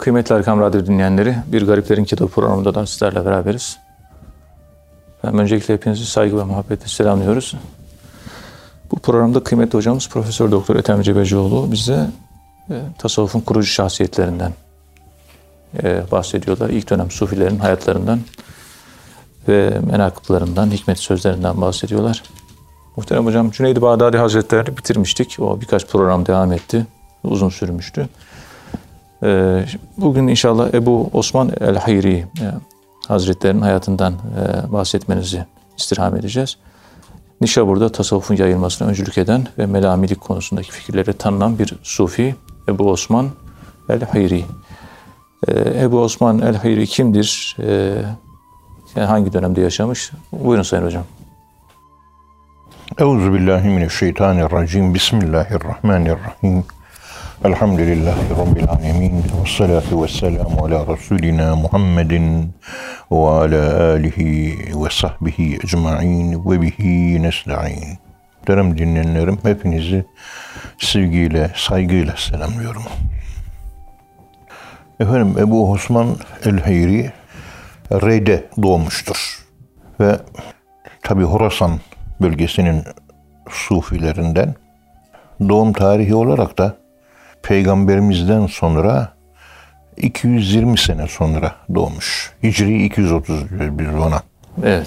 Kıymetli Erkam Radyo dinleyenleri, Bir Gariplerin Kitabı programında da sizlerle beraberiz. Ben öncelikle hepinizi saygı ve muhabbetle selamlıyoruz. Bu programda kıymetli hocamız Profesör Doktor Ethem Cebecioğlu bize e, tasavvufun kurucu şahsiyetlerinden e, bahsediyorlar. İlk dönem sufilerin hayatlarından ve menakıplarından, hikmet sözlerinden bahsediyorlar. Muhterem hocam Cüneyd-i Bağdadi Hazretlerini bitirmiştik. O birkaç program devam etti. Uzun sürmüştü. Ee, bugün inşallah Ebu Osman el-Hayri e, Hazretlerinin hayatından e, bahsetmenizi istirham edeceğiz. Nişabur'da tasavvufun yayılmasına öncülük eden ve melamilik konusundaki fikirleri tanınan bir sufi Ebu Osman el-Hayri. Ee, Ebu Osman el-Hayri kimdir? Ee, yani hangi dönemde yaşamış? Buyurun Sayın Hocam. Euzu billahi mineşşeytanirracim. Bismillahirrahmanirrahim. Elhamdülillahi Rabbil alemin. Ve salatu ve selamu ala Resulina Muhammedin ve ala alihi ve sahbihi ecma'in ve bihi nesta'in. Muhterem dinleyenlerim hepinizi sevgiyle, saygıyla selamlıyorum. Efendim Ebu Osman el-Hayri Rey'de doğmuştur. Ve tabi Horasan bölgesinin sufilerinden doğum tarihi olarak da peygamberimizden sonra 220 sene sonra doğmuş. Hicri 230 diyoruz biz ona. Evet.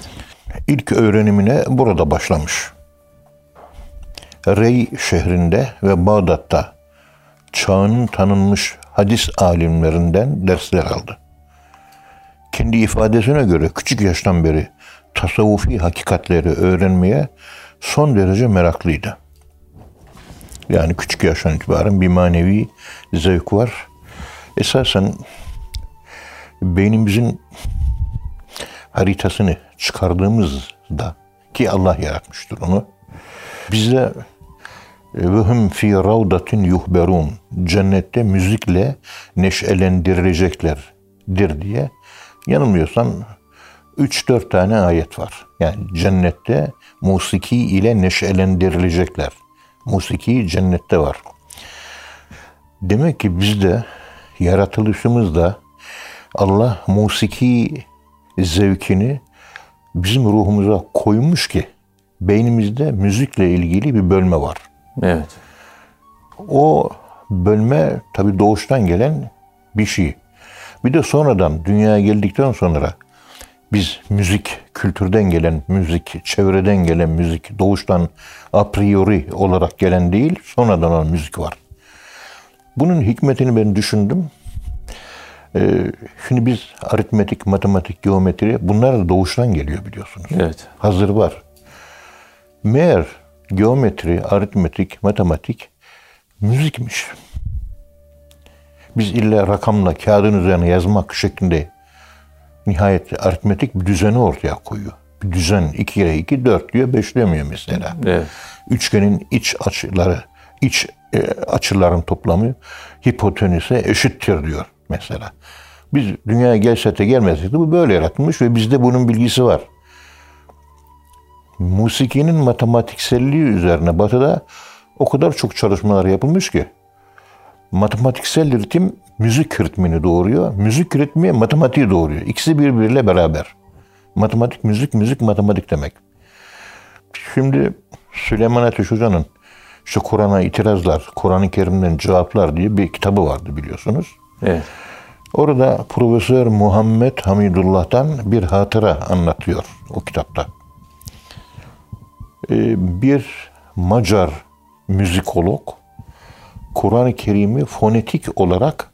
İlk öğrenimine burada başlamış. Rey şehrinde ve Bağdat'ta çağının tanınmış hadis alimlerinden dersler aldı. Kendi ifadesine göre küçük yaştan beri tasavvufi hakikatleri öğrenmeye son derece meraklıydı. Yani küçük yaştan itibaren bir manevi zevk var. Esasen beynimizin haritasını çıkardığımızda ki Allah yaratmıştır onu. Bize ve hum fi ravdatin yuhberun cennette müzikle neşelendirileceklerdir diye yanılmıyorsam 3-4 tane ayet var. Yani cennette musiki ile neşelendirilecekler. Musiki cennette var. Demek ki bizde yaratılışımızda Allah musiki zevkini bizim ruhumuza koymuş ki beynimizde müzikle ilgili bir bölme var. Evet. O bölme tabi doğuştan gelen bir şey. Bir de sonradan dünyaya geldikten sonra biz müzik, kültürden gelen müzik, çevreden gelen müzik, doğuştan a priori olarak gelen değil, sonradan olan müzik var. Bunun hikmetini ben düşündüm. Ee, şimdi biz aritmetik, matematik, geometri bunlar da doğuştan geliyor biliyorsunuz. Evet. Hazır var. Meğer geometri, aritmetik, matematik müzikmiş. Biz illa rakamla kağıdın üzerine yazmak şeklinde nihayet aritmetik bir düzeni ortaya koyuyor. Bir düzen 2 kere 2 4 diyor 5 demiyor mesela. Evet. Üçgenin iç açıları, iç e, açıların toplamı hipotenüse eşittir diyor mesela. Biz dünyaya gelsek de gelmesek de bu böyle yaratılmış ve bizde bunun bilgisi var. Musikinin matematikselliği üzerine batıda o kadar çok çalışmalar yapılmış ki matematiksel ritim müzik ritmini doğuruyor. Müzik ritmi matematiği doğuruyor. İkisi birbiriyle beraber. Matematik, müzik, müzik, matematik demek. Şimdi Süleyman Ateş Hoca'nın işte Kur'an'a itirazlar, Kur'an-ı Kerim'den cevaplar diye bir kitabı vardı biliyorsunuz. Evet. Orada Profesör Muhammed Hamidullah'tan bir hatıra anlatıyor o kitapta. Ee, bir Macar müzikolog Kur'an-ı Kerim'i fonetik olarak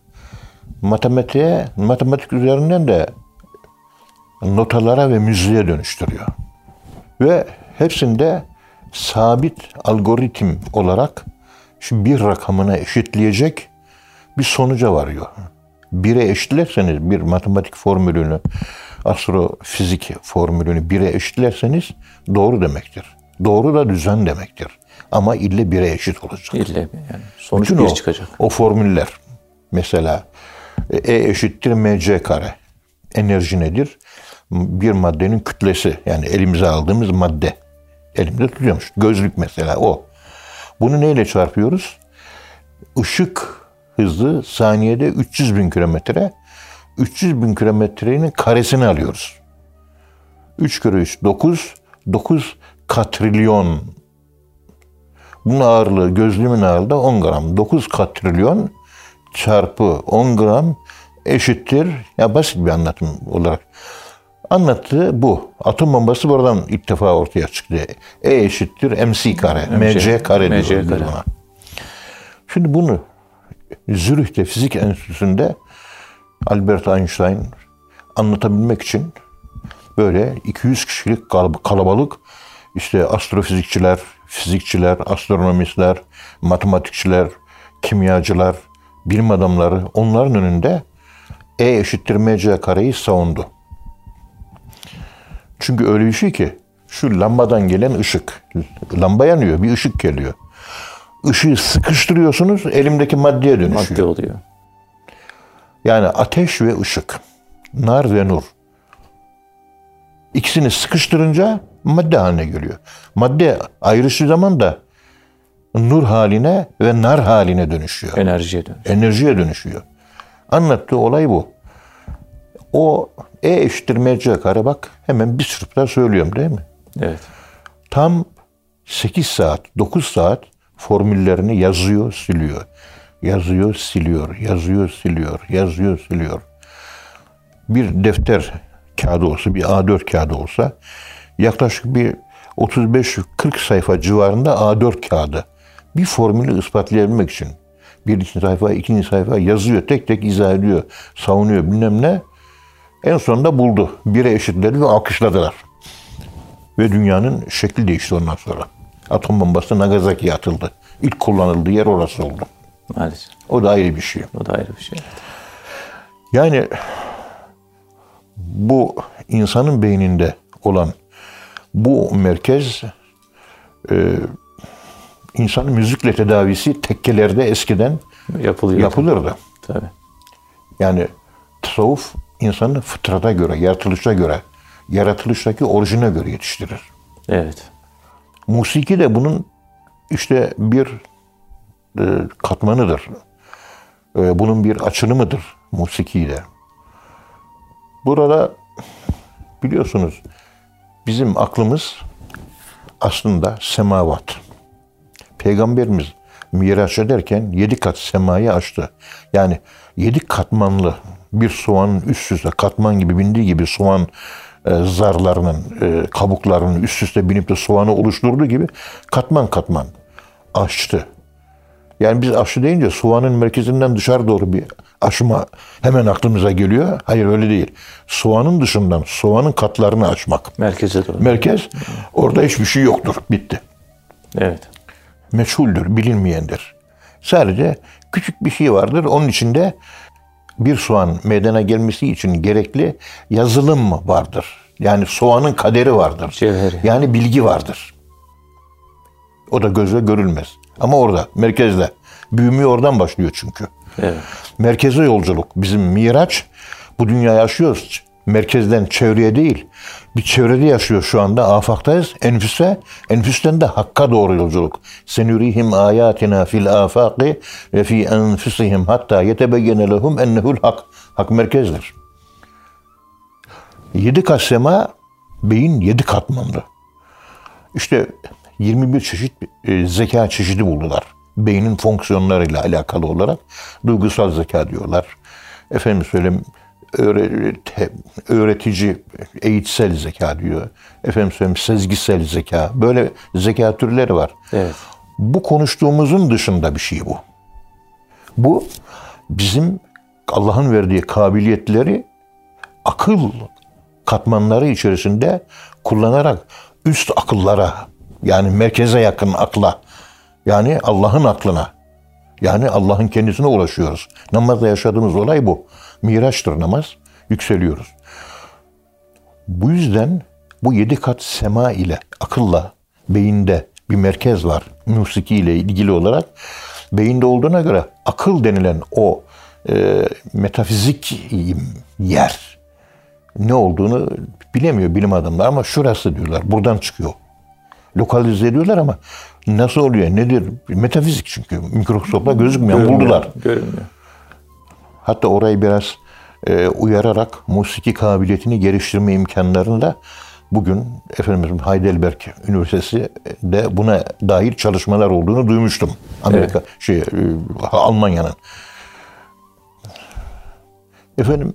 matematiğe, matematik üzerinden de notalara ve müziğe dönüştürüyor. Ve hepsinde sabit algoritm olarak şu bir rakamına eşitleyecek bir sonuca varıyor. Bire eşitlerseniz bir matematik formülünü, astrofizik formülünü bire eşitlerseniz doğru demektir. Doğru da düzen demektir. Ama ille bire eşit olacak. İlle yani sonuç Bütün bir o, çıkacak. o formüller mesela E eşittir mc kare. Enerji nedir? Bir maddenin kütlesi yani elimize aldığımız madde. Elimde tutuyormuş. Gözlük mesela o. Bunu neyle çarpıyoruz? Işık hızı saniyede 300 bin kilometre. 300 bin kilometrenin karesini alıyoruz. 3 kere 3 9. 9 katrilyon. Bunun ağırlığı gözlüğümün ağırlığı 10 gram. 9 katrilyon çarpı 10 gram eşittir. Ya basit bir anlatım olarak. Anlattığı bu. Atom bombası buradan ilk defa ortaya çıktı. E eşittir MC kare. MC, kare MC kare. buna. Şimdi bunu Zürih'te fizik enstitüsünde Albert Einstein anlatabilmek için böyle 200 kişilik kal- kalabalık işte astrofizikçiler, fizikçiler, astronomistler, matematikçiler, kimyacılar, bilim adamları onların önünde E eşittir mc kareyi savundu. Çünkü öyle bir şey ki şu lambadan gelen ışık. Lamba yanıyor, bir ışık geliyor. Işığı sıkıştırıyorsunuz, elimdeki maddeye dönüşüyor. Madde oluyor. Yani ateş ve ışık, nar ve nur. İkisini sıkıştırınca madde haline geliyor. Madde ayrıştığı zaman da nur haline ve nar haline dönüşüyor. Enerjiye dönüş. Enerjiye dönüşüyor. Anlattığı olay bu. O E eşittir mc kare bak hemen bir sırpta söylüyorum değil mi? Evet. Tam 8 saat, 9 saat formüllerini yazıyor, siliyor. Yazıyor, siliyor, yazıyor, siliyor, yazıyor, siliyor. Bir defter kağıdı olsa, bir A4 kağıdı olsa yaklaşık bir 35-40 sayfa civarında A4 kağıdı. Bir formülü ispatlayabilmek için. Birinci sayfa, ikinci sayfa yazıyor, tek tek izah ediyor, savunuyor bilmem ne. En sonunda buldu. Bire eşitledi ve alkışladılar. Ve dünyanın şekli değişti ondan sonra. Atom bombası Nagasaki'ye atıldı. İlk kullanıldığı yer orası oldu. Maalesef. O da ayrı bir şey. O da ayrı bir şey. Yani bu insanın beyninde olan bu merkez e, insanın müzikle tedavisi tekkelerde eskiden Yapılıyor. yapılırdı. Tabii. Yani tasavvuf insanı fıtrata göre, yaratılışa göre, yaratılıştaki orijine göre yetiştirir. Evet. Musiki de bunun işte bir e, katmanıdır. E, bunun bir açılımıdır musiki de. Burada biliyorsunuz bizim aklımız aslında semavat. Peygamberimiz miraç ederken yedi kat semayı açtı. Yani yedi katmanlı bir soğanın üst üste katman gibi bindiği gibi soğan e, zarlarının, e, kabuklarının üst üste binip de soğanı oluşturduğu gibi katman katman açtı. Yani biz aşı deyince soğanın merkezinden dışarı doğru bir aşma hemen aklımıza geliyor. Hayır öyle değil. Soğanın dışından soğanın katlarını açmak. Merkeze doğru. Merkez orada hiçbir şey yoktur. Bitti. Evet. Meçhuldür, bilinmeyendir. Sadece küçük bir şey vardır. Onun içinde bir soğan meydana gelmesi için gerekli yazılım vardır. Yani soğanın kaderi vardır. Cevheri. Yani bilgi vardır. O da gözle görülmez. Ama orada, merkezde. Büyümeyi oradan başlıyor çünkü. Evet. Merkeze yolculuk. Bizim miraç bu dünyayı yaşıyoruz. Merkezden çevreye değil. Bir çevrede yaşıyor şu anda. Afaktayız. Enfüse. Enfüsten de hakka doğru yolculuk. Senürihim ayatina fil afaki ve fi enfusihim hatta yetebeyyene lehum ennehul hak. Hak merkezdir. Yedi kat sema beyin yedi katmanlı. İşte 21 çeşit e, zeka çeşidi buldular. Beynin fonksiyonlarıyla alakalı olarak duygusal zeka diyorlar. Efendim söyleyeyim öğretici, eğitsel zeka diyor. Efendim söyleyeyim sezgisel zeka. Böyle zeka türleri var. Evet. Bu konuştuğumuzun dışında bir şey bu. Bu bizim Allah'ın verdiği kabiliyetleri akıl katmanları içerisinde kullanarak üst akıllara yani merkeze yakın akla yani Allah'ın aklına yani Allah'ın kendisine ulaşıyoruz. Namazda yaşadığımız olay bu. Miraçtır namaz. Yükseliyoruz. Bu yüzden bu yedi kat sema ile akılla beyinde bir merkez var. Musiki ile ilgili olarak. Beyinde olduğuna göre akıl denilen o e, metafizik yer ne olduğunu bilemiyor bilim adamları ama şurası diyorlar. Buradan çıkıyor. lokalize ediyorlar ama nasıl oluyor, nedir? Metafizik çünkü. Mikroskopla gözükmüyor. Buldular. Görünmüyor. Hatta orayı biraz e, uyararak musiki kabiliyetini geliştirme imkanlarını da bugün Efendimiz Heidelberg Üniversitesi de buna dair çalışmalar olduğunu duymuştum. Amerika şey e, Almanya'nın. Efendim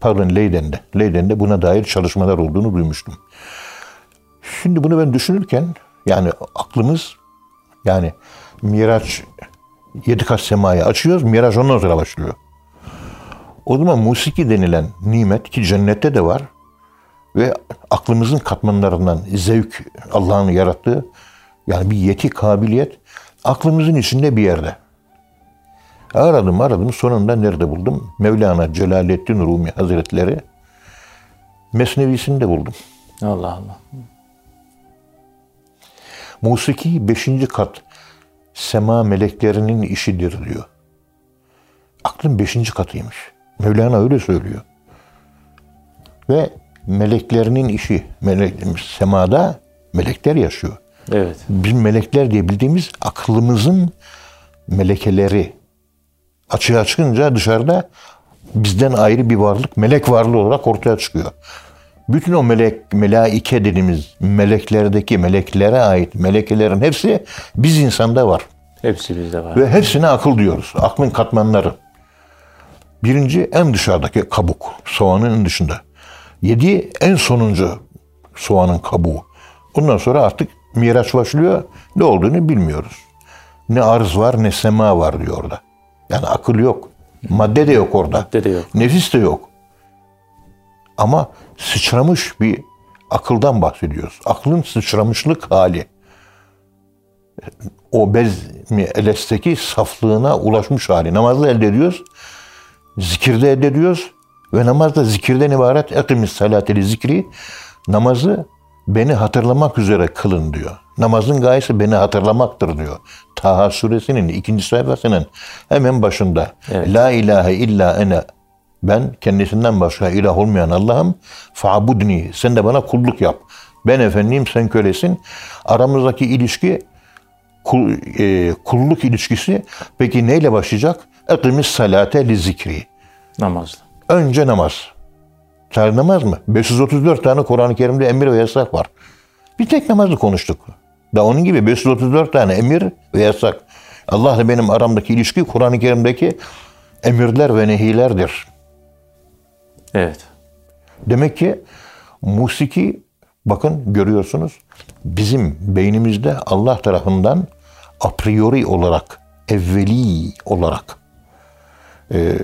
pardon Leyden'de. Leyden'de buna dair çalışmalar olduğunu duymuştum. Şimdi bunu ben düşünürken yani aklımız yani Miraç yedi kat semaya açıyoruz. Miraç ondan sonra başlıyor. O zaman musiki denilen nimet ki cennette de var ve aklımızın katmanlarından zevk Allah'ın yarattığı yani bir yeti kabiliyet aklımızın içinde bir yerde. Aradım aradım sonunda nerede buldum? Mevlana Celaleddin Rumi Hazretleri Mesnevisinde buldum. Allah Allah. Musiki beşinci kat sema meleklerinin işidir diyor. Aklın beşinci katıymış. Mevlana öyle söylüyor. Ve meleklerinin işi, melek, semada melekler yaşıyor. Evet. Bizim melekler diye bildiğimiz aklımızın melekeleri açığa çıkınca dışarıda bizden ayrı bir varlık, melek varlığı olarak ortaya çıkıyor. Bütün o melek, melaike dediğimiz meleklerdeki meleklere ait melekelerin hepsi biz insanda var. Hepsi bizde var. Ve hepsine akıl diyoruz. Aklın katmanları. Birinci en dışarıdaki kabuk. Soğanın en dışında. Yedi en sonuncu soğanın kabuğu. Ondan sonra artık miraç başlıyor. Ne olduğunu bilmiyoruz. Ne arz var ne sema var diyor orada. Yani akıl yok. Madde de yok orada. Madde de yok. Nefis de yok. Ama sıçramış bir akıldan bahsediyoruz. Aklın sıçramışlık hali. O bez mi elesteki saflığına ulaşmış hali. Namazda elde ediyoruz. Zikirde ediyoruz. Ve namaz da zikirden ibaret. Ekimis salateli zikri. Namazı beni hatırlamak üzere kılın diyor. Namazın gayesi beni hatırlamaktır diyor. Taha suresinin ikinci sayfasının hemen başında. Evet. La ilahe illa ene ben kendisinden başka ilah olmayan Allah'ım. Fa'budni. Sen de bana kulluk yap. Ben efendiyim sen kölesin. Aramızdaki ilişki kul, e, kulluk ilişkisi peki neyle başlayacak? Ekimis salate li zikri. Namazla. Önce namaz. Sadece namaz mı? 534 tane Kur'an-ı Kerim'de emir ve yasak var. Bir tek namazı konuştuk. Da onun gibi 534 tane emir ve yasak. Allah'la benim aramdaki ilişki Kur'an-ı Kerim'deki emirler ve nehilerdir. Evet. Demek ki musiki bakın görüyorsunuz bizim beynimizde Allah tarafından a priori olarak, evveli olarak e,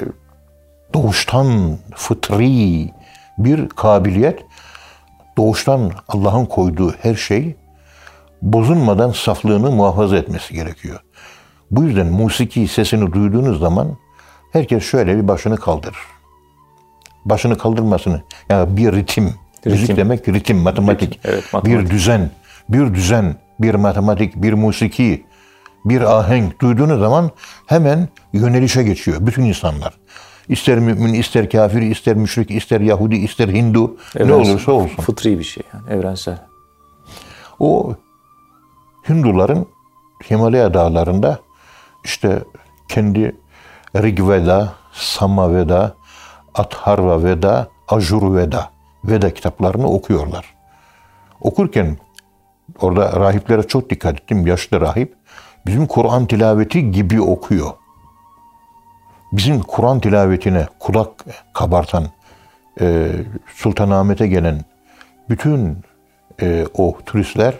doğuştan fıtri bir kabiliyet, doğuştan Allah'ın koyduğu her şey bozulmadan saflığını muhafaza etmesi gerekiyor. Bu yüzden musiki sesini duyduğunuz zaman herkes şöyle bir başını kaldırır. Başını kaldırmasını, yani bir ritim, müzik demek ritim, matematik, Ritim, evet, matematik. bir düzen, bir düzen, bir matematik, bir musiki, bir ahenk duyduğunuz zaman hemen yönelişe geçiyor bütün insanlar. İster mümin, ister kafir, ister müşrik, ister Yahudi, ister Hindu, ne Evrensel. olursa olsun. Fıtri bir şey yani. Evrensel. O Hinduların Himalaya dağlarında işte kendi Rigveda, Samaveda, Atharva Veda, Ajur Veda, Veda kitaplarını okuyorlar. Okurken orada rahiplere çok dikkat ettim. Yaşlı rahip bizim Kur'an tilaveti gibi okuyor. Bizim Kur'an tilavetine kulak kabartan e, Sultanahmet'e gelen bütün e, o turistler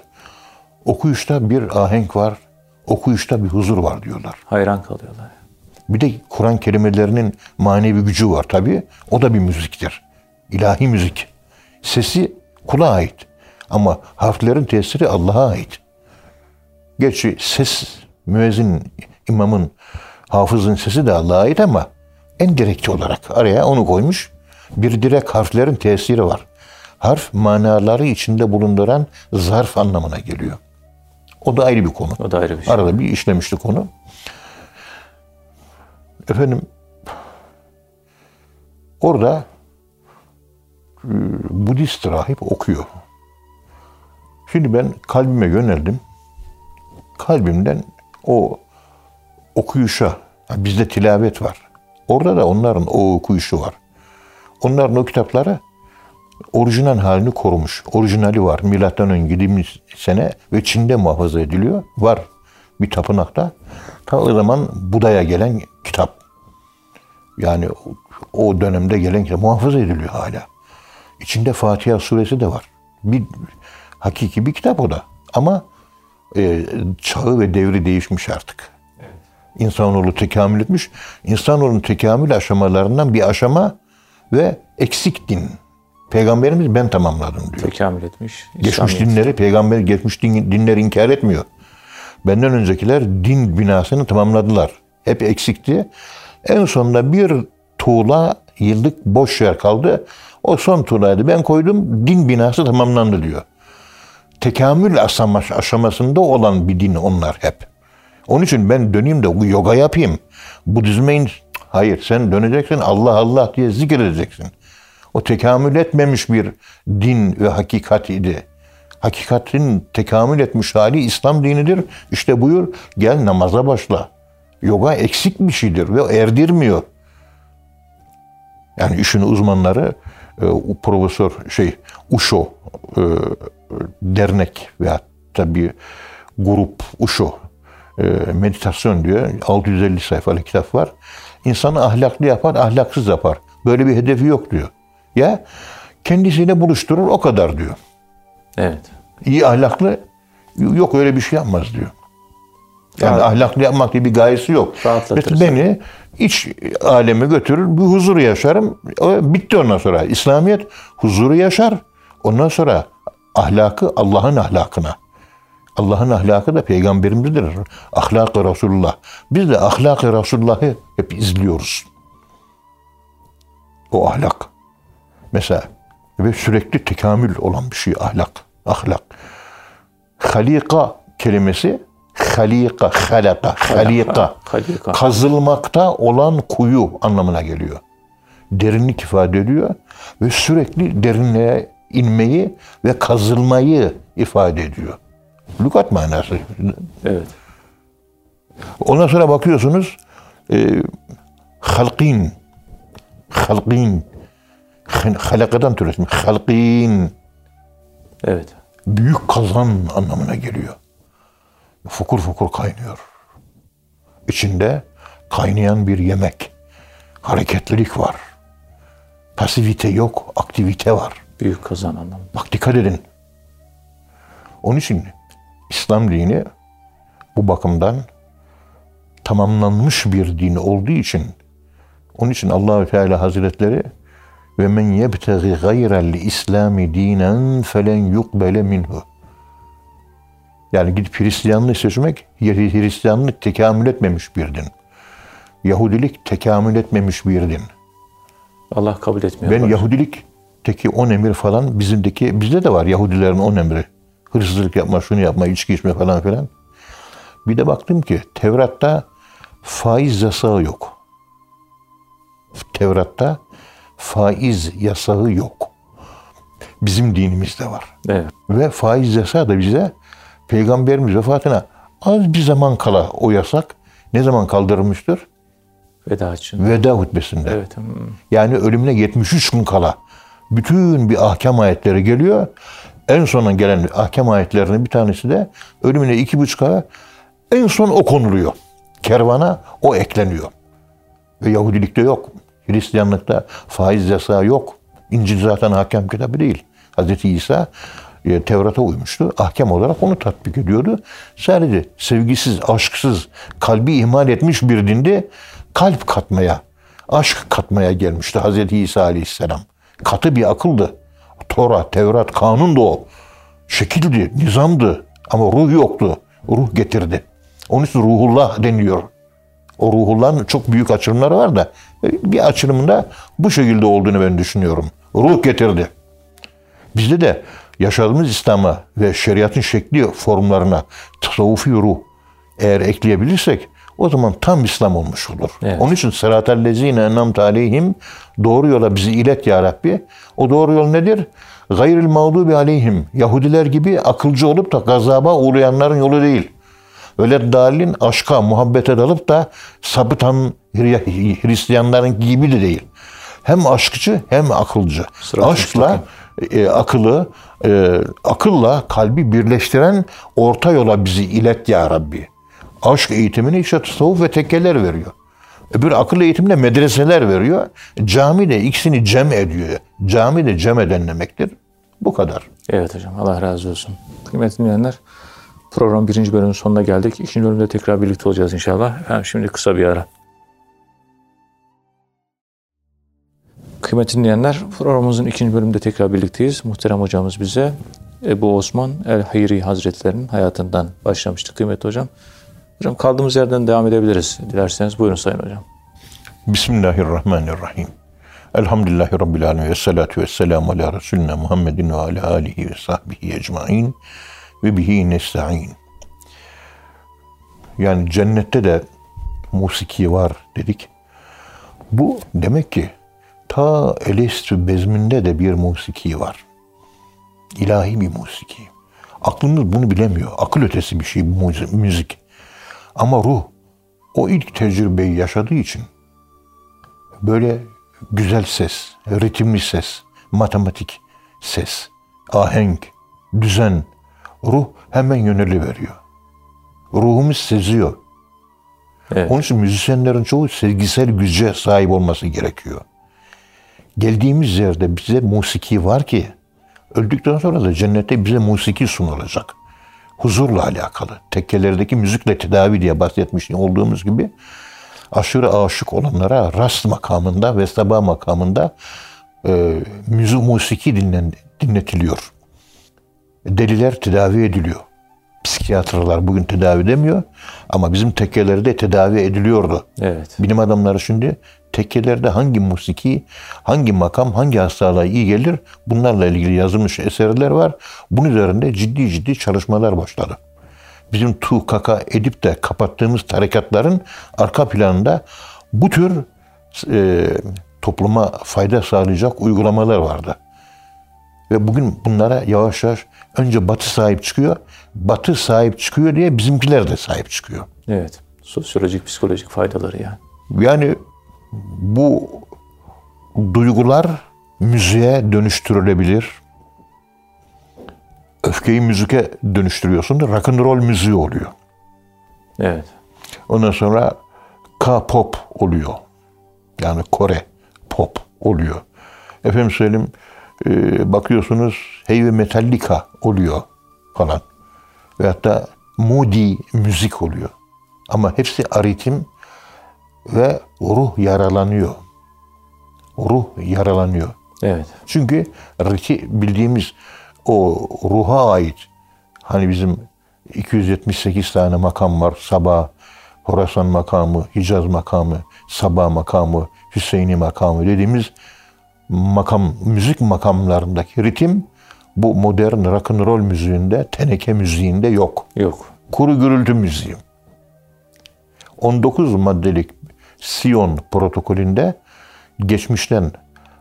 okuyuşta bir ahenk var, okuyuşta bir huzur var diyorlar. Hayran kalıyorlar. Bir de Kur'an kelimelerinin manevi gücü var tabii. O da bir müziktir. İlahi müzik. Sesi kula ait. Ama harflerin tesiri Allah'a ait. Gerçi ses müezzin, imamın, hafızın sesi de Allah'a ait ama en direkti olarak araya onu koymuş. Bir direkt harflerin tesiri var. Harf manaları içinde bulunduran zarf anlamına geliyor. O da ayrı bir konu. O da ayrı bir şey. Arada bir işlemiştik onu. Efendim orada e, Budist rahip okuyor. Şimdi ben kalbime yöneldim. Kalbimden o okuyuşa, bizde tilavet var. Orada da onların o okuyuşu var. Onların o kitapları orijinal halini korumuş. Orijinali var. Milattan önce 20 sene ve Çin'de muhafaza ediliyor. Var bir tapınakta. Ta o zaman Buda'ya gelen kitap. Yani o dönemde gelen kitap muhafaza ediliyor hala. İçinde Fatiha suresi de var. Bir hakiki bir kitap o da. Ama e, çağı ve devri değişmiş artık. İnsanoğlu tekamül etmiş. İnsanoğlunun tekamül aşamalarından bir aşama ve eksik din. Peygamberimiz ben tamamladım diyor. Tekamül etmiş. Geçmiş İslamiyet. dinleri, peygamber geçmiş din, dinleri inkar etmiyor. Benden öncekiler din binasını tamamladılar. Hep eksikti. En sonunda bir tuğla yıllık boş yer kaldı. O son tuğlaydı. Ben koydum, din binası tamamlandı diyor. Tekamül aşama- aşamasında olan bir din onlar hep. Onun için ben döneyim de yoga yapayım. Budizme in... Hayır sen döneceksin Allah Allah diye zikredeceksin. O tekamül etmemiş bir din ve hakikat idi. Hakikatin tekamül etmiş hali İslam dinidir. İşte buyur gel namaza başla. Yoga eksik bir şeydir ve erdirmiyor. Yani işin uzmanları e, profesör şey Uşo e, dernek veya tabi grup Uşo e, meditasyon diyor. 650 sayfalık kitap var. İnsanı ahlaklı yapar, ahlaksız yapar. Böyle bir hedefi yok diyor. Ya kendisiyle buluşturur o kadar diyor. Evet. İyi ahlaklı yok öyle bir şey yapmaz diyor. Yani Evet. ahlaklı yapmak diye bir gayesi yok. Mesela beni iç aleme götürür, bir huzuru yaşarım. O bitti ondan sonra. İslamiyet huzuru yaşar. Ondan sonra ahlakı Allah'ın ahlakına. Allah'ın ahlakı da peygamberimizdir. Ahlak-ı Resulullah. Biz de ahlak-ı Resulullah'ı hep izliyoruz. O ahlak. Mesela ve sürekli tekamül olan bir şey ahlak. Ahlak. Halika kelimesi halika, halaka, halika. Kazılmakta olan kuyu anlamına geliyor. Derinlik ifade ediyor ve sürekli derinliğe inmeyi ve kazılmayı ifade ediyor. Lügat manası. Evet. Ondan sonra bakıyorsunuz e, halkin halkin halakadan türetmiş. Halkin Evet. büyük kazan anlamına geliyor. Fokur fokur kaynıyor. İçinde kaynayan bir yemek. Hareketlilik var. Pasivite yok, aktivite var. Büyük kazan anlamında. Bak dikkat edin. Onun için İslam dini bu bakımdan tamamlanmış bir din olduğu için onun için Allahü Teala Hazretleri ve men yebtegi gayrel İslami dinen felen yukbele minhu. Yani gidip Hristiyanlığı seçmek, Hristiyanlık tekamül etmemiş bir din. Yahudilik tekamül etmemiş bir din. Allah kabul etmiyor. Ben Bak, Yahudilik teki on emir falan bizimdeki bizde de var Yahudilerin on emri. Hırsızlık yapma, şunu yapma, içki içme falan filan. Bir de baktım ki Tevrat'ta faiz yasağı yok. Tevrat'ta faiz yasağı yok. Bizim dinimizde var. Evet. Ve faiz yasağı da bize Peygamberimiz vefatına az bir zaman kala o yasak ne zaman kaldırılmıştır? Veda için. Veda hutbesinde. Evet. Yani ölümüne 73 gün kala bütün bir ahkam ayetleri geliyor. En sona gelen ahkam ayetlerinin bir tanesi de ölümüne iki buçuk kala en son o konuluyor. Kervana o ekleniyor. Ve Yahudilikte yok. Hristiyanlıkta faiz yasağı yok. İncil zaten hakem kitabı değil. Hazreti İsa e, Tevrat'a uymuştu. Ahkam olarak onu tatbik ediyordu. Sadece sevgisiz, aşksız, kalbi ihmal etmiş bir dinde kalp katmaya, aşk katmaya gelmişti Hazreti İsa Aleyhisselam. Katı bir akıldı. Tora, Tevrat, kanun da o. Şekildi, nizamdı ama ruh yoktu. Ruh getirdi. Onun için ruhullah deniliyor. O ruhullahın çok büyük açılımları var da bir açılımında bu şekilde olduğunu ben düşünüyorum. Ruh getirdi. Bizde de yaşadığımız İslam'a ve şeriatın şekli formlarına tasavvufi ruh eğer ekleyebilirsek o zaman tam İslam olmuş olur. Evet. Onun için sıratel lezine enamte aleyhim doğru yola bizi ilet ya Rabbi. O doğru yol nedir? gayril mağdubi aleyhim. Yahudiler gibi akılcı olup da gazaba uğrayanların yolu değil. Öyle dalin aşka, muhabbete dalıp da sapıtan Hristiyanların gibi de değil. Hem aşkçı hem akılcı. Sırat-ı Aşkla e, akıllı, e, akılla kalbi birleştiren orta yola bizi ilet ya Rabbi. Aşk eğitimini işte tasavvuf ve tekkeler veriyor. Öbür akıl eğitiminde medreseler veriyor. Cami de ikisini cem ediyor. Cami de cem eden demektir. Bu kadar. Evet hocam Allah razı olsun. Kıymetli dinleyenler program birinci bölümün sonuna geldik. İkinci bölümde tekrar birlikte olacağız inşallah. Efendim şimdi kısa bir ara. Kıymetli dinleyenler programımızın ikinci bölümünde tekrar birlikteyiz. Muhterem hocamız bize Ebu Osman el-Hayri Hazretleri'nin hayatından başlamıştı kıymetli hocam. Hocam kaldığımız yerden devam edebiliriz. Dilerseniz buyurun Sayın Hocam. Bismillahirrahmanirrahim. Elhamdülillahi Rabbil alemin ve salatu ve selamu ala Resulina Muhammedin ve ala alihi ve sahbihi ecmain ve bihi nesta'in. Yani cennette de musiki var dedik. Bu demek ki ta Elestü bezminde de bir musiki var. İlahi bir musiki. Aklımız bunu bilemiyor. Akıl ötesi bir şey bu müzik. Ama ruh o ilk tecrübeyi yaşadığı için böyle güzel ses, ritimli ses, matematik ses, ahenk, düzen, ruh hemen yöneli veriyor. Ruhumuz seziyor. Evet. Onun için müzisyenlerin çoğu sevgisel güce sahip olması gerekiyor. Geldiğimiz yerde bize musiki var ki öldükten sonra da cennette bize musiki sunulacak. Huzurla alakalı. Tekkelerdeki müzikle tedavi diye bahsetmiş olduğumuz gibi aşırı aşık olanlara rast makamında ve sabah makamında e, müzik musiki dinlen, dinletiliyor. Deliler tedavi ediliyor. Psikiyatrlar bugün tedavi edemiyor ama bizim tekkelerde tedavi ediliyordu. Evet. Bilim adamları şimdi tekkelerde hangi musiki, hangi makam, hangi hastalığa iyi gelir bunlarla ilgili yazılmış eserler var. Bunun üzerinde ciddi ciddi çalışmalar başladı. Bizim tu kaka edip de kapattığımız tarikatların arka planında bu tür e, topluma fayda sağlayacak uygulamalar vardı. Ve bugün bunlara yavaş yavaş önce Batı sahip çıkıyor. Batı sahip çıkıyor diye bizimkiler de sahip çıkıyor. Evet. Sosyolojik, psikolojik faydaları yani. Yani bu duygular müziğe dönüştürülebilir. Öfkeyi müzike dönüştürüyorsun da rock and roll müziği oluyor. Evet. Ondan sonra K-pop oluyor. Yani Kore pop oluyor. Efendim söyleyeyim e, bakıyorsunuz heavy metallica oluyor falan. Ve hatta moody müzik oluyor. Ama hepsi aritim ve ruh yaralanıyor. Ruh yaralanıyor. Evet. Çünkü bildiğimiz o ruha ait hani bizim 278 tane makam var. Sabah, Horasan makamı, Hicaz makamı, Sabah makamı, Hüseyini makamı dediğimiz makam, müzik makamlarındaki ritim bu modern rock and roll müziğinde, teneke müziğinde yok. Yok. Kuru gürültü müziği. 19 maddelik Sion protokolünde geçmişten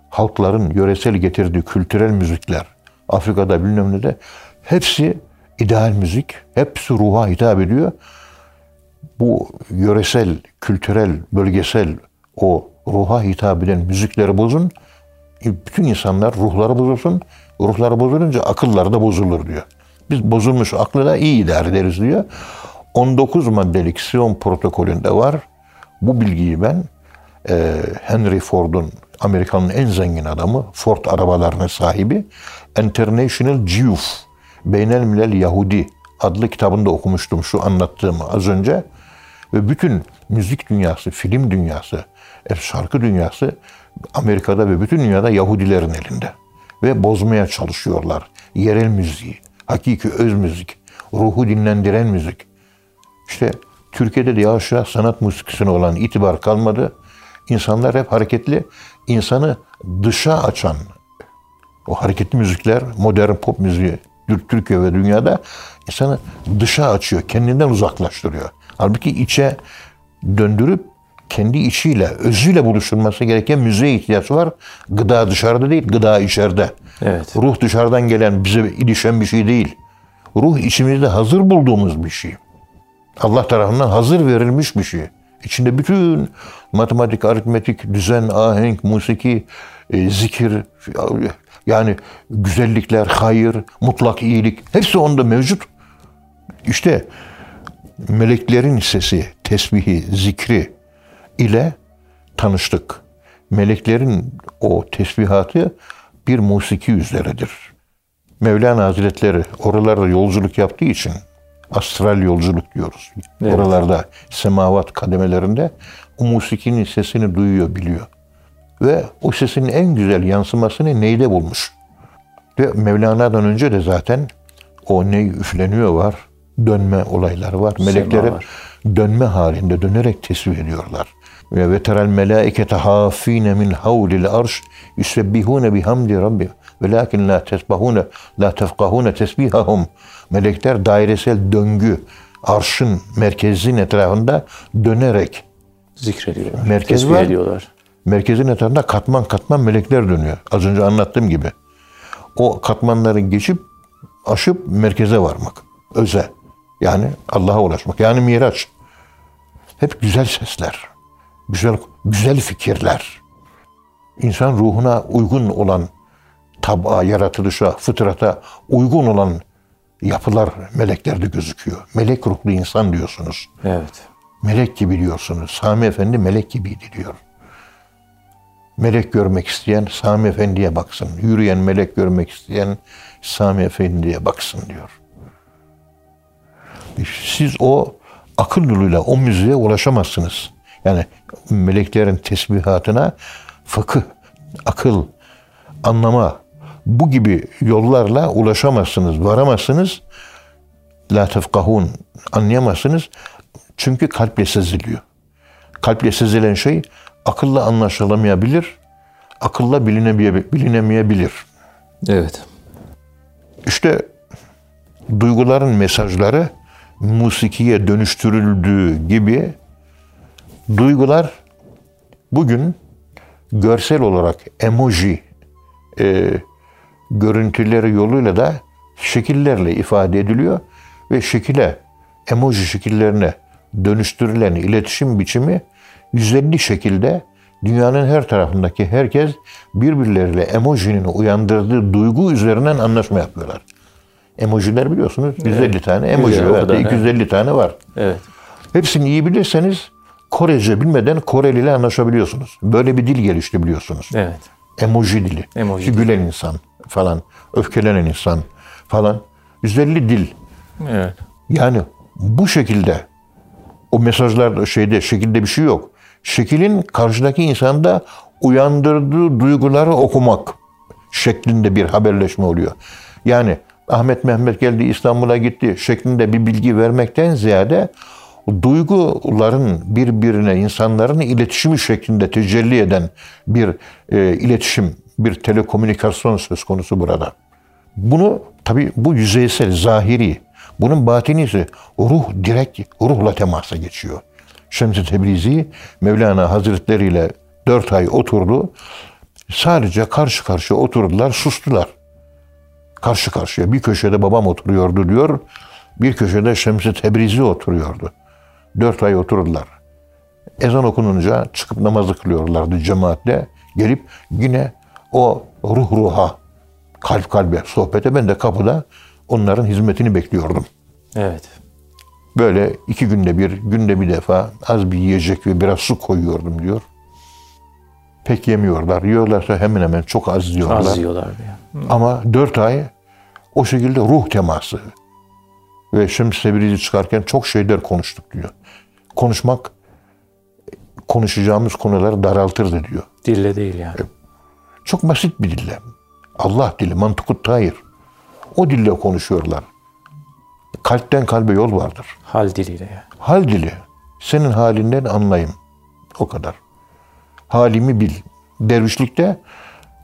halkların yöresel getirdiği kültürel müzikler, Afrika'da bilmem ne de hepsi ideal müzik, hepsi ruha hitap ediyor. Bu yöresel, kültürel, bölgesel o ruha hitap eden müzikleri bozun, bütün insanlar ruhları bozulsun, ruhları bozulunca akılları da bozulur diyor. Biz bozulmuş aklı da iyi idare ederiz diyor. 19 maddelik Sion protokolünde var. Bu bilgiyi ben e, Henry Ford'un Amerika'nın en zengin adamı, Ford arabalarının sahibi International Jew, Beynel Milel Yahudi adlı kitabında okumuştum şu anlattığımı az önce. Ve bütün müzik dünyası, film dünyası, e, şarkı dünyası Amerika'da ve bütün dünyada Yahudilerin elinde. Ve bozmaya çalışıyorlar. Yerel müziği, hakiki öz müzik, ruhu dinlendiren müzik. İşte Türkiye'de de yavaş yavaş sanat musikisine olan itibar kalmadı. İnsanlar hep hareketli, insanı dışa açan o hareketli müzikler, modern pop müziği Türkiye ve dünyada insanı dışa açıyor, kendinden uzaklaştırıyor. Halbuki içe döndürüp kendi içiyle, özüyle buluşturması gereken müziğe ihtiyaç var. Gıda dışarıda değil, gıda içeride. Evet. Ruh dışarıdan gelen, bize ilişen bir şey değil. Ruh içimizde hazır bulduğumuz bir şey. Allah tarafından hazır verilmiş bir şey. İçinde bütün matematik, aritmetik, düzen, ahenk, musiki, e, zikir, yani güzellikler, hayır, mutlak iyilik hepsi onda mevcut. İşte meleklerin sesi, tesbihi, zikri ile tanıştık. Meleklerin o tesbihatı bir musiki üzeredir. Mevlana Hazretleri oralarda yolculuk yaptığı için astral yolculuk diyoruz. Evet. Oralarda semavat kademelerinde o musikinin sesini duyuyor, biliyor. Ve o sesin en güzel yansımasını neyde bulmuş? Ve Mevlana'dan önce de zaten o ney üfleniyor var, dönme olaylar var. Meleklerin var. dönme halinde dönerek tesbih ediyorlar. Ve veteral melaikete hafine min havlil arş yusebbihune bihamdi rabbi velakin la tesbahune la tefkahune tesbihahum. Melekler dairesel döngü arşın merkezin etrafında dönerek Zikrediyorlar. Merkez var. ediyorlar. merkezin etrafında katman katman melekler dönüyor. Az önce anlattığım gibi. O katmanları geçip aşıp merkeze varmak. Öze. Yani Allah'a ulaşmak. Yani miraç. Hep güzel sesler. Güzel güzel fikirler. İnsan ruhuna uygun olan tabağa, yaratılışa, fıtrata uygun olan yapılar meleklerde gözüküyor. Melek ruhlu insan diyorsunuz. Evet. Melek gibi diyorsunuz. Sami Efendi melek gibiydi diyor. Melek görmek isteyen Sami Efendi'ye baksın. Yürüyen melek görmek isteyen Sami Efendi'ye baksın diyor. Siz o akıl yoluyla o müziğe ulaşamazsınız. Yani meleklerin tesbihatına fıkıh, akıl, anlama bu gibi yollarla ulaşamazsınız, varamazsınız. La tefkahun anlayamazsınız. Çünkü kalple seziliyor. Kalple sezilen şey akılla anlaşılamayabilir, akılla bilinemeye- bilinemeyebilir. Evet. İşte duyguların mesajları musikiye dönüştürüldüğü gibi duygular bugün görsel olarak emoji e, görüntüleri yoluyla da şekillerle ifade ediliyor ve şekile emoji şekillerine dönüştürülen iletişim biçimi 150 şekilde dünyanın her tarafındaki herkes birbirleriyle emojinin uyandırdığı duygu üzerinden anlaşma yapıyorlar. Emojiler biliyorsunuz 150 tane emoji var. kadar, 250 tane var. Evet. Hepsini iyi bilirseniz Korece bilmeden Koreli ile anlaşabiliyorsunuz. Böyle bir dil gelişti biliyorsunuz. Evet. Emoji dili. Emoji gülen insan falan, öfkelenen insan falan. 150 dil. Evet. Yani bu şekilde o mesajlar şeyde şekilde bir şey yok. Şekilin karşıdaki insanda uyandırdığı duyguları okumak şeklinde bir haberleşme oluyor. Yani Ahmet Mehmet geldi İstanbul'a gitti şeklinde bir bilgi vermekten ziyade duyguların birbirine insanların iletişimi şeklinde tecelli eden bir e, iletişim, bir telekomünikasyon söz konusu burada. Bunu tabi bu yüzeysel, zahiri. Bunun batinisi ruh direkt ruhla temasa geçiyor. Şems-i Tebrizi Mevlana Hazretleri ile dört ay oturdu. Sadece karşı karşıya oturdular, sustular. Karşı karşıya. Bir köşede babam oturuyordu diyor. Bir köşede Şems-i Tebrizi oturuyordu. Dört ay oturdular. Ezan okununca çıkıp namazı kılıyorlardı cemaatle. Gelip yine o ruh ruha, kalp kalbe sohbete ben de kapıda onların hizmetini bekliyordum. Evet. Böyle iki günde bir, günde bir defa az bir yiyecek ve biraz su koyuyordum diyor. Pek yemiyorlar. Yiyorlarsa hemen hemen çok az yiyorlar. Az yiyorlardı ya. Ama dört ay o şekilde ruh teması. Ve Şems Tebrizi çıkarken çok şeyler konuştuk diyor. Konuşmak konuşacağımız konuları daraltırdı diyor. Dille değil yani. Çok basit bir dille. Allah dili, mantıkut tayir. O dille konuşuyorlar. Kalpten kalbe yol vardır. Hal diliyle yani. Hal dili. Senin halinden anlayayım. O kadar. Halimi bil. Dervişlikte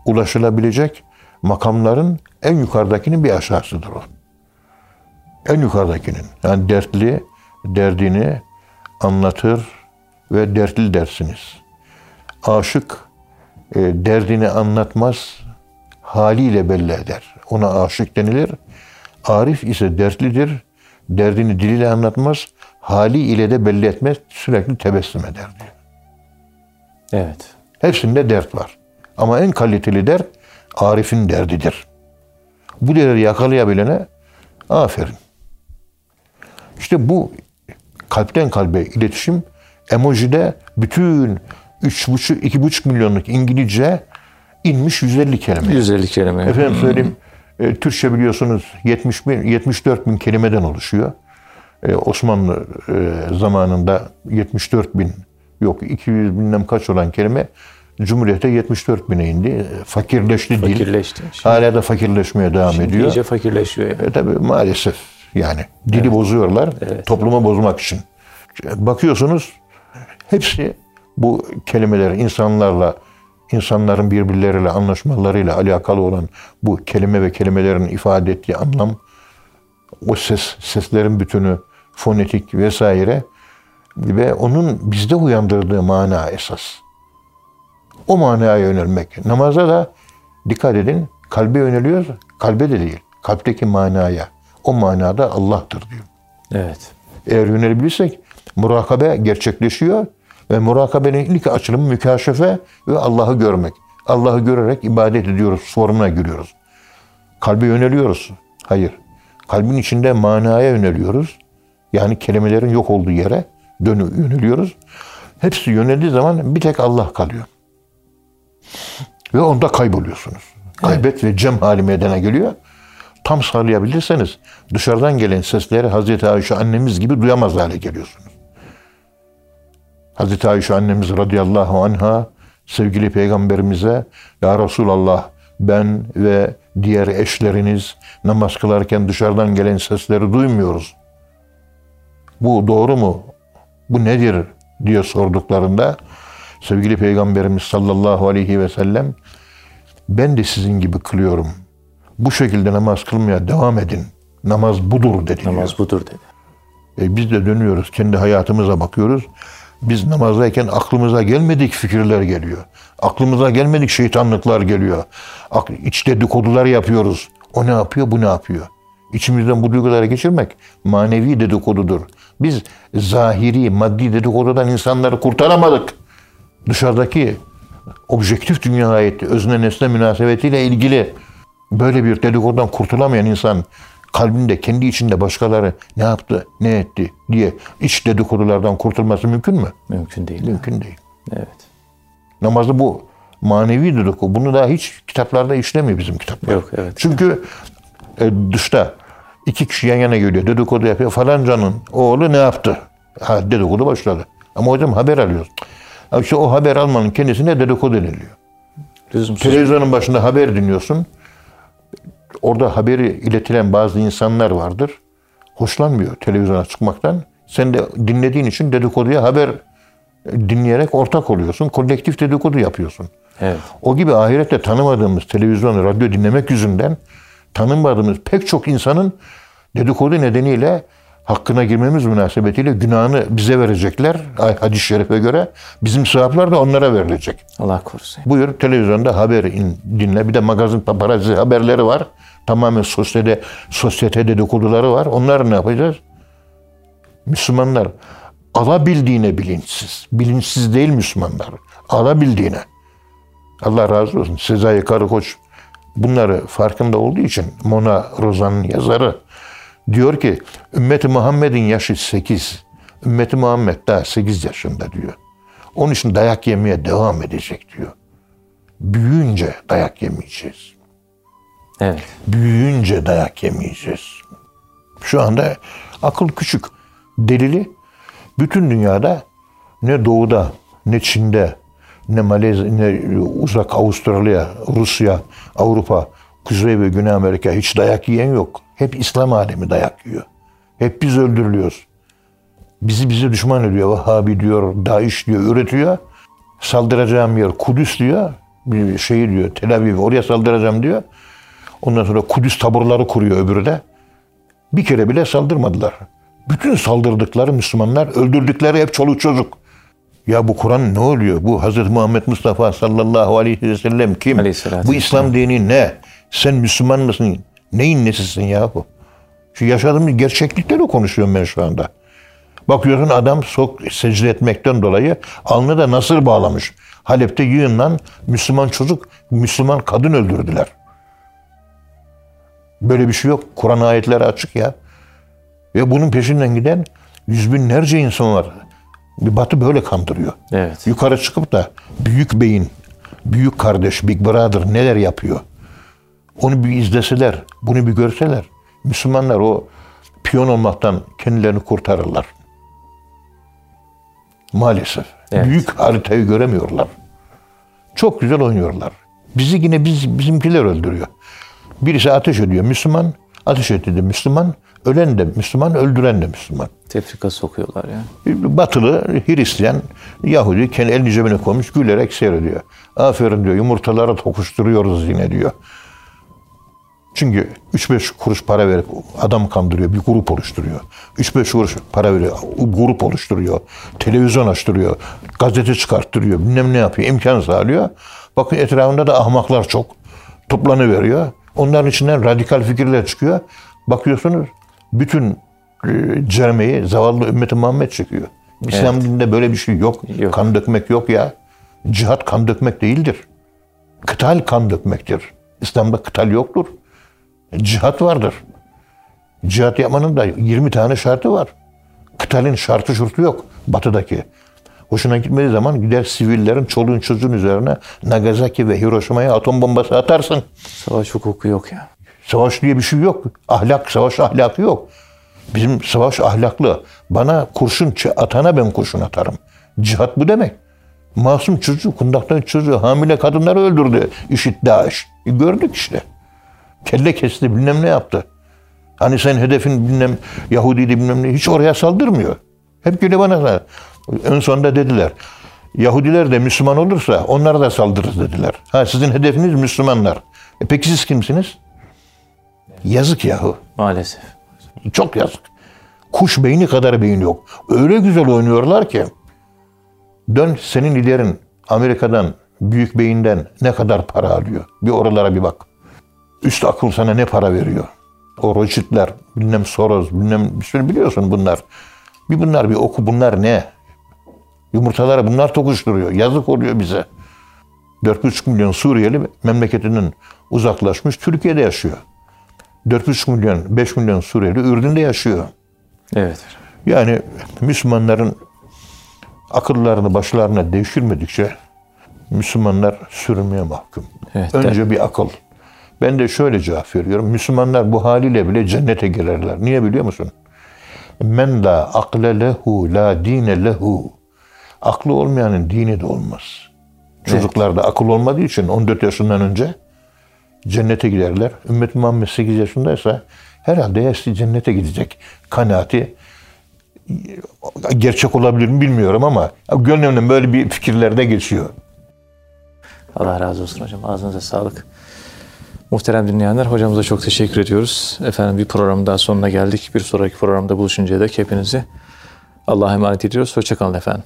ulaşılabilecek makamların en yukarıdakinin bir aşağısıdır o. En yukarıdakinin. Yani dertli derdini anlatır ve dertli dersiniz. Aşık derdini anlatmaz, haliyle belli eder. Ona aşık denilir. Arif ise dertlidir, derdini diliyle anlatmaz, hali ile de belli etmez, sürekli tebessüm eder diyor. Evet. Hepsinde dert var. Ama en kaliteli dert Arif'in derdidir. Bu değeri yakalayabilene aferin. İşte bu kalpten kalbe iletişim emojide bütün 3,5 2,5 milyonluk İngilizce inmiş 150 kelime. 150 kelime. Efendim söyleyeyim e, Türkçe biliyorsunuz 70 bin, 74 bin kelimeden oluşuyor. E, Osmanlı e, zamanında 74 bin yok 200 binden kaç olan kelime Cumhuriyete 74 bine indi. E, Fakirleşti dil. Fakirleşti. Şimdi, Hala da fakirleşmeye devam ediyor. iyice fakirleşiyor yani. E tabi maalesef yani dili bozuyorlar toplumu bozmak için. Bakıyorsunuz hepsi bu kelimeler insanlarla insanların birbirleriyle anlaşmalarıyla alakalı olan bu kelime ve kelimelerin ifade ettiği anlam o ses seslerin bütünü fonetik vesaire ve onun bizde uyandırdığı mana esas. O manaya yönelmek. Namaza da dikkat edin kalbe yöneliyoruz. Kalbe de değil. Kalpteki manaya. O manada Allah'tır diyor. Evet. Eğer yönelebilirsek murakabe gerçekleşiyor ve murakabenin ilk açılımı mükaşefe ve Allah'ı görmek. Allah'ı görerek ibadet ediyoruz, soruna giriyoruz. Kalbe yöneliyoruz. Hayır. Kalbin içinde manaya yöneliyoruz. Yani kelimelerin yok olduğu yere dönü yöneliyoruz. Hepsi yöneldiği zaman bir tek Allah kalıyor. Ve onda kayboluyorsunuz. Kaybet ve cem hali meydana geliyor. Tam sağlayabilirseniz dışarıdan gelen sesleri Hazreti Ayşe annemiz gibi duyamaz hale geliyorsunuz. Hazreti Ayşe annemiz radıyallahu anha sevgili peygamberimize Ya Resulallah ben ve diğer eşleriniz namaz kılarken dışarıdan gelen sesleri duymuyoruz. Bu doğru mu? Bu nedir? diye sorduklarında sevgili peygamberimiz sallallahu aleyhi ve sellem ben de sizin gibi kılıyorum. Bu şekilde namaz kılmaya devam edin. Namaz budur dedi. Namaz budur dedi. E biz de dönüyoruz, kendi hayatımıza bakıyoruz. Biz namazdayken aklımıza gelmedik fikirler geliyor. Aklımıza gelmedik şeytanlıklar geliyor. İç dedikodular yapıyoruz. O ne yapıyor, bu ne yapıyor? İçimizden bu duyguları geçirmek manevi dedikodudur. Biz zahiri, maddi dedikodudan insanları kurtaramadık. Dışarıdaki objektif dünya etti, özne nesne münasebetiyle ilgili böyle bir dedikodudan kurtulamayan insan kalbinde, kendi içinde başkaları ne yaptı, ne etti diye iç dedikodulardan kurtulması mümkün mü? Mümkün değil. Mümkün değil. Evet. Namazı bu manevi dedikodu. Bunu daha hiç kitaplarda işlemiyor bizim kitaplar. Yok, evet. Çünkü e, dışta iki kişi yan yana geliyor, dedikodu yapıyor. Falancanın oğlu ne yaptı? Ha, dedikodu başladı. Ama hocam haber alıyoruz. İşte o haber almanın kendisine dedikodu deniliyor. Televizyonun başında haber dinliyorsun. Orada haberi iletilen bazı insanlar vardır. Hoşlanmıyor televizyona çıkmaktan. Sen de dinlediğin için dedikoduya haber dinleyerek ortak oluyorsun. Kolektif dedikodu yapıyorsun. Evet. O gibi ahirette tanımadığımız televizyon, radyo dinlemek yüzünden tanımadığımız pek çok insanın dedikodu nedeniyle hakkına girmemiz münasebetiyle günahını bize verecekler. Hadis-i şerife göre. Bizim sevaplar da onlara verilecek. Allah korusun. Buyur televizyonda haber in, dinle. Bir de magazin paparazzi haberleri var. Tamamen sosyete, sosyete dedikoduları var. Onları ne yapacağız? Müslümanlar alabildiğine bilinçsiz. Bilinçsiz değil Müslümanlar. Alabildiğine. Allah razı olsun. Sezai Karakoç bunları farkında olduğu için Mona Rozan'ın yazarı diyor ki ümmeti Muhammed'in yaşı 8. Ümmeti Muhammed daha 8 yaşında diyor. Onun için dayak yemeye devam edecek diyor. Büyüyünce dayak yemeyeceğiz. Evet. Büyüyünce dayak yemeyeceğiz. Şu anda akıl küçük. Delili bütün dünyada ne doğuda ne Çin'de ne Malezya ne uzak Avustralya, Rusya, Avrupa, Kuzey ve Güney Amerika hiç dayak yiyen yok. Hep İslam alemi dayak yiyor. Hep biz öldürülüyoruz. Bizi bize düşman ediyor. Vahhabi diyor, Daesh diyor, üretiyor. Saldıracağım yer Kudüs diyor. Bir şey diyor, Tel Aviv oraya saldıracağım diyor. Ondan sonra Kudüs taburları kuruyor öbürü de. Bir kere bile saldırmadılar. Bütün saldırdıkları Müslümanlar, öldürdükleri hep çoluk çocuk. Ya bu Kur'an ne oluyor? Bu Hazreti Muhammed Mustafa sallallahu aleyhi ve sellem kim? Bu İslam dini ne? Sen Müslüman mısın? Neyin nesisin yahu? Şu yaşadığımız gerçeklikleri konuşuyorum ben şu anda. Bakıyorsun adam sok secde etmekten dolayı alnı da nasır bağlamış. Halep'te yığınlan Müslüman çocuk, Müslüman kadın öldürdüler. Böyle bir şey yok. Kur'an ayetleri açık ya. Ve bunun peşinden giden yüz binlerce insan var. Bir batı böyle kandırıyor. Evet. Yukarı çıkıp da büyük beyin, büyük kardeş, big brother neler yapıyor? Onu bir izleseler, bunu bir görseler, Müslümanlar o piyon olmaktan kendilerini kurtarırlar. Maalesef. Evet. Büyük haritayı göremiyorlar. Çok güzel oynuyorlar. Bizi yine biz bizimkiler öldürüyor. Birisi ateş ediyor Müslüman, ateş etti de Müslüman, ölen de Müslüman, öldüren de Müslüman. Tefrika sokuyorlar ya. Batılı Hristiyan Yahudi kendi elini cebine koymuş gülerek seyrediyor. Aferin diyor yumurtalara tokuşturuyoruz yine diyor. Çünkü 3-5 kuruş para verip adam kandırıyor, bir grup oluşturuyor. 3-5 kuruş para veriyor, grup oluşturuyor. Televizyon açtırıyor, gazete çıkarttırıyor, bilmem ne yapıyor, imkan sağlıyor. Bakın etrafında da ahmaklar çok. Toplanıveriyor. Onların içinden radikal fikirler çıkıyor. Bakıyorsunuz bütün e, cermeyi zavallı ümmeti Muhammed çekiyor. İslam dininde böyle bir şey yok. Yok. Kan dökmek yok ya. Cihat kan dökmek değildir. Kıtal kan dökmektir. İslam'da kıtal yoktur. Cihat vardır. Cihat yapmanın da 20 tane şartı var. Kıtalin şartı şurtu yok batıdaki. Hoşuna gitmediği zaman gider sivillerin çoluğun çocuğun üzerine Nagasaki ve Hiroşima'ya atom bombası atarsın. Savaş hukuku yok ya. Savaş diye bir şey yok. Ahlak, savaş ahlakı yok. Bizim savaş ahlaklı. Bana kurşun atana ben kurşun atarım. Cihat bu demek. Masum çocuğu, kundaktan çocuğu, hamile kadınları öldürdü. IŞİD, DAEŞ. E gördük işte. Kelle kesti, bilmem ne yaptı. Hani sen hedefin bilmem Yahudiydi bilmem ne. Hiç oraya saldırmıyor. Hep geliyor bana. En sonunda dediler. Yahudiler de Müslüman olursa onlara da saldırırız dediler. Ha sizin hedefiniz Müslümanlar. E peki siz kimsiniz? Yazık yahu. Maalesef. Çok yazık. Kuş beyni kadar beyin yok. Öyle güzel oynuyorlar ki. Dön senin liderin Amerika'dan, büyük beyinden ne kadar para alıyor? Bir oralara bir bak. Üst akıl sana ne para veriyor? O Rothschild'ler, bilmem Soros, bilmem bir sürü biliyorsun bunlar. Bir bunlar bir oku bunlar ne? Yumurtalara bunlar tokuşturuyor. Yazık oluyor bize. 4,5 milyon Suriyeli memleketinden uzaklaşmış Türkiye'de yaşıyor. 4,5 milyon, 5 milyon Suriyeli Ürdün'de yaşıyor. Evet. Yani Müslümanların akıllarını başlarına devşirmedikçe Müslümanlar sürünmeye mahkum. Evet, Önce bir akıl. Ben de şöyle cevap veriyorum. Müslümanlar bu haliyle bile cennete girerler. Niye biliyor musun? Men la akle lehu la dine lehu. Aklı olmayanın dini de olmaz. Çocuklarda akıl olmadığı için 14 yaşından önce cennete giderler. Ümmet Muhammed 8 yaşındaysa herhalde yaşlı cennete gidecek kanaati gerçek olabilir mi bilmiyorum ama gönlümden böyle bir fikirlerde geçiyor. Allah razı olsun hocam. Ağzınıza sağlık. Muhterem dinleyenler hocamıza çok teşekkür ediyoruz. Efendim bir programın daha sonuna geldik. Bir sonraki programda buluşuncaya dek hepinizi Allah'a emanet ediyoruz. Hoşçakalın efendim.